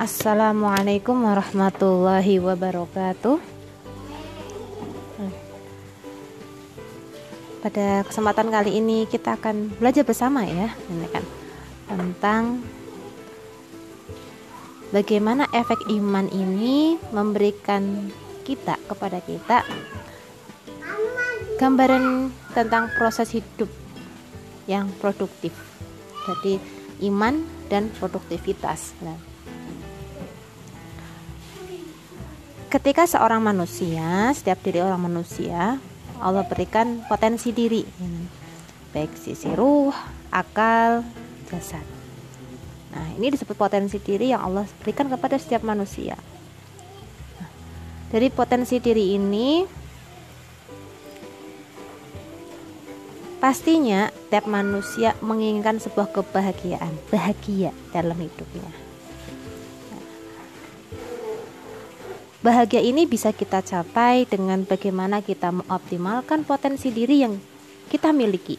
Assalamualaikum warahmatullahi wabarakatuh. Pada kesempatan kali ini kita akan belajar bersama ya, ini kan tentang bagaimana efek iman ini memberikan kita kepada kita gambaran tentang proses hidup yang produktif. Jadi iman dan produktivitas. Nah, ketika seorang manusia, setiap diri orang manusia, Allah berikan potensi diri, baik sisi ruh, akal, jasad. Nah, ini disebut potensi diri yang Allah berikan kepada setiap manusia. Dari potensi diri ini, pastinya setiap manusia menginginkan sebuah kebahagiaan, bahagia dalam hidupnya. Bahagia ini bisa kita capai dengan bagaimana kita mengoptimalkan potensi diri yang kita miliki.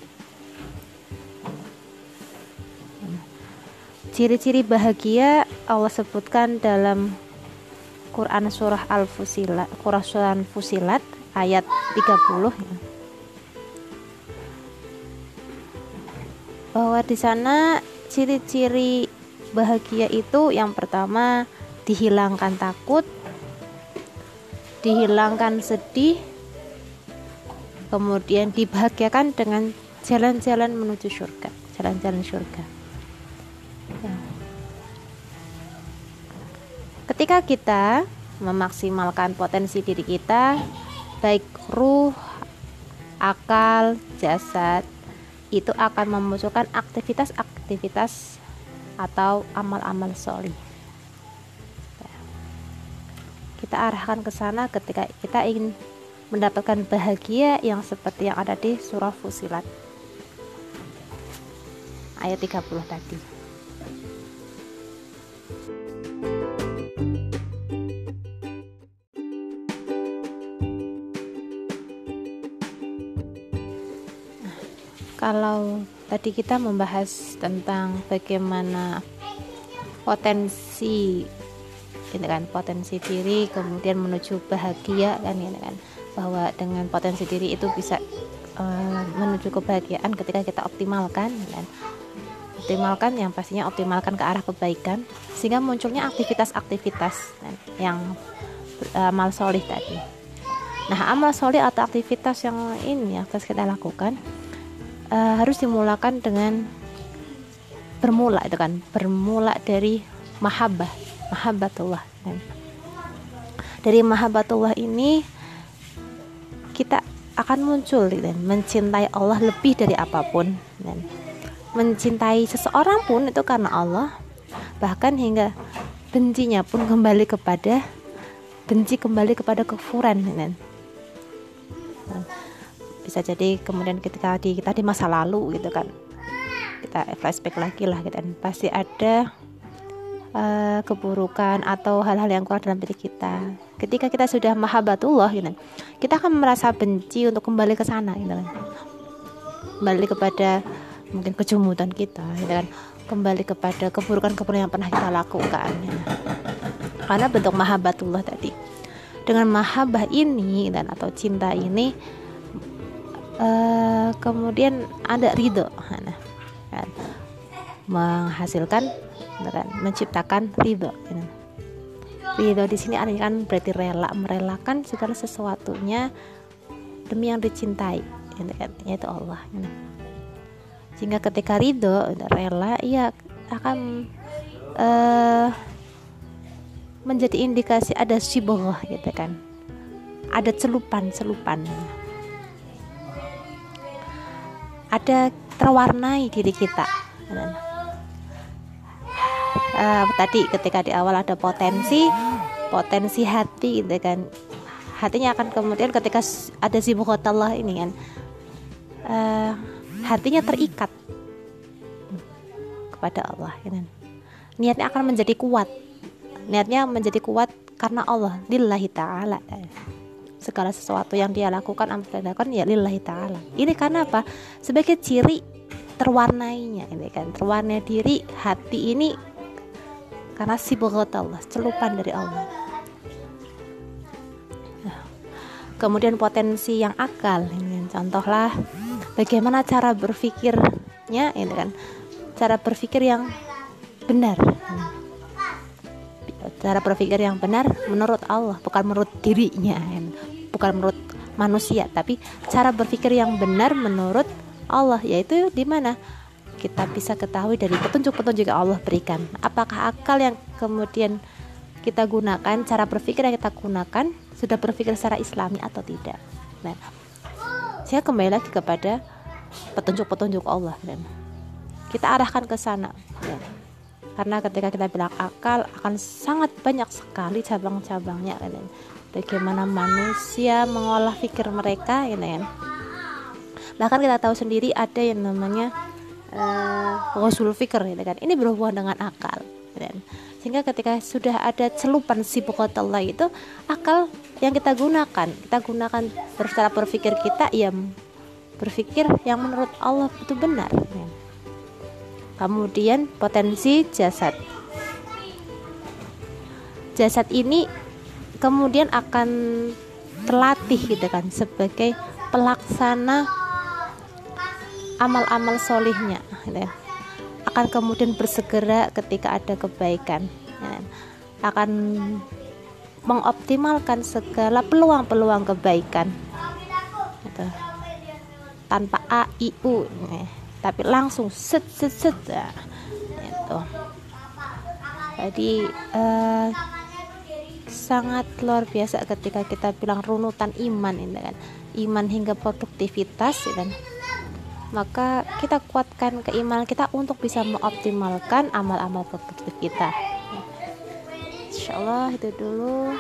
Ciri-ciri bahagia Allah sebutkan dalam Quran surah Al-Fusilat, Quran Fusilat ayat 30 bahwa di sana ciri-ciri bahagia itu yang pertama dihilangkan takut, dihilangkan sedih, kemudian dibahagiakan dengan jalan-jalan menuju surga, jalan-jalan surga. Ya. Ketika kita memaksimalkan potensi diri kita, baik ruh, akal, jasad, itu akan memunculkan aktivitas-aktivitas atau amal-amal solih kita arahkan ke sana ketika kita ingin mendapatkan bahagia yang seperti yang ada di surah Fusilat ayat 30 tadi. kalau tadi kita membahas tentang bagaimana potensi gitu kan potensi diri kemudian menuju bahagia kan gitu kan. Bahwa dengan potensi diri itu bisa uh, menuju kebahagiaan ketika kita optimalkan dan optimalkan yang pastinya optimalkan ke arah kebaikan sehingga munculnya aktivitas-aktivitas kan, yang uh, amal solih tadi. Nah amal solih atau aktivitas yang ini yang harus kita lakukan uh, harus dimulakan dengan bermula itu kan. Bermula dari mahabbah mahabbatullah. Dan dari mahabbatullah ini kita akan muncul dan mencintai Allah lebih dari apa pun dan. Mencintai seseorang pun itu karena Allah. Bahkan hingga bencinya pun kembali kepada benci kembali kepada kekufuran dan. Bisa jadi kemudian ketika di kita di masa lalu gitu kan. Kita flashback lagi lah gitu pasti ada uh, keburukan atau hal-hal yang kurang dalam diri kita. Ketika kita sudah mahabbatullah gitu, kita akan merasa benci untuk kembali ke sana gitu kan. Kembali kepada mungkin kejumutan kita gitu kan. Kembali kepada keburukan-keburukan yang pernah kita lakukan. Ya. Karena bentuk mahabbatullah tadi. Dengan mahabbah ini dan atau cinta ini uh, kemudian ada ridho nah, kan, menghasilkan kan menciptakan ridho gitu. ridho di sini artinya kan berarti rela merelakan segala sesuatunya demi yang dicintai gitu kan yaitu Allah gitu. sehingga ketika ridho rela ia akan uh, menjadi indikasi ada siboh gitu kan ada celupan celupan ada terwarnai diri kita uh, tadi ketika di awal ada potensi potensi hati gitu kan. Hatinya akan kemudian ketika ada Allah ini kan. Uh, hatinya terikat kepada Allah gitu. niatnya akan menjadi kuat. Niatnya menjadi kuat karena Allah lillahi ta'ala. Segala sesuatu yang dia lakukan lakukan ya lillahi ta'ala. Ini karena apa? Sebagai ciri terwarnainya ini kan. Terwarnai diri hati ini karena sibghat Allah celupan dari Allah. Nah, kemudian potensi yang akal ini contohlah bagaimana cara berpikirnya ini kan cara berpikir yang benar. Cara berpikir yang benar menurut Allah bukan menurut dirinya bukan menurut manusia tapi cara berpikir yang benar menurut Allah yaitu di mana kita bisa ketahui dari petunjuk-petunjuk yang Allah berikan. Apakah akal yang kemudian kita gunakan, cara berpikir yang kita gunakan sudah berpikir secara islami atau tidak. Nah, saya kembali lagi kepada petunjuk-petunjuk Allah dan kita arahkan ke sana. Ya. Karena ketika kita bilang akal akan sangat banyak sekali cabang-cabangnya kan. Bagaimana manusia mengolah pikir mereka ya kan. Bahkan kita tahu sendiri ada yang namanya uh, fikr ya kan. Ini berhubungan dengan akal dan sehingga ketika sudah ada celupan Allah itu akal yang kita gunakan kita gunakan secara berpikir kita ya berpikir yang menurut Allah itu benar. Kemudian potensi jasad. Jasad ini kemudian akan terlatih gitu kan sebagai pelaksana amal-amal solihnya ya. akan kemudian bersegera ketika ada kebaikan ya. akan mengoptimalkan segala peluang-peluang kebaikan gitu. tanpa a i u ya. tapi langsung set set set ya. itu jadi uh, sangat luar biasa ketika kita bilang runutan iman ini kan iman hingga produktivitas ya kan maka kita kuatkan keimanan kita untuk bisa mengoptimalkan amal-amal produktif kita. Insya Allah itu dulu.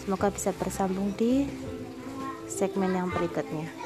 Semoga bisa bersambung di segmen yang berikutnya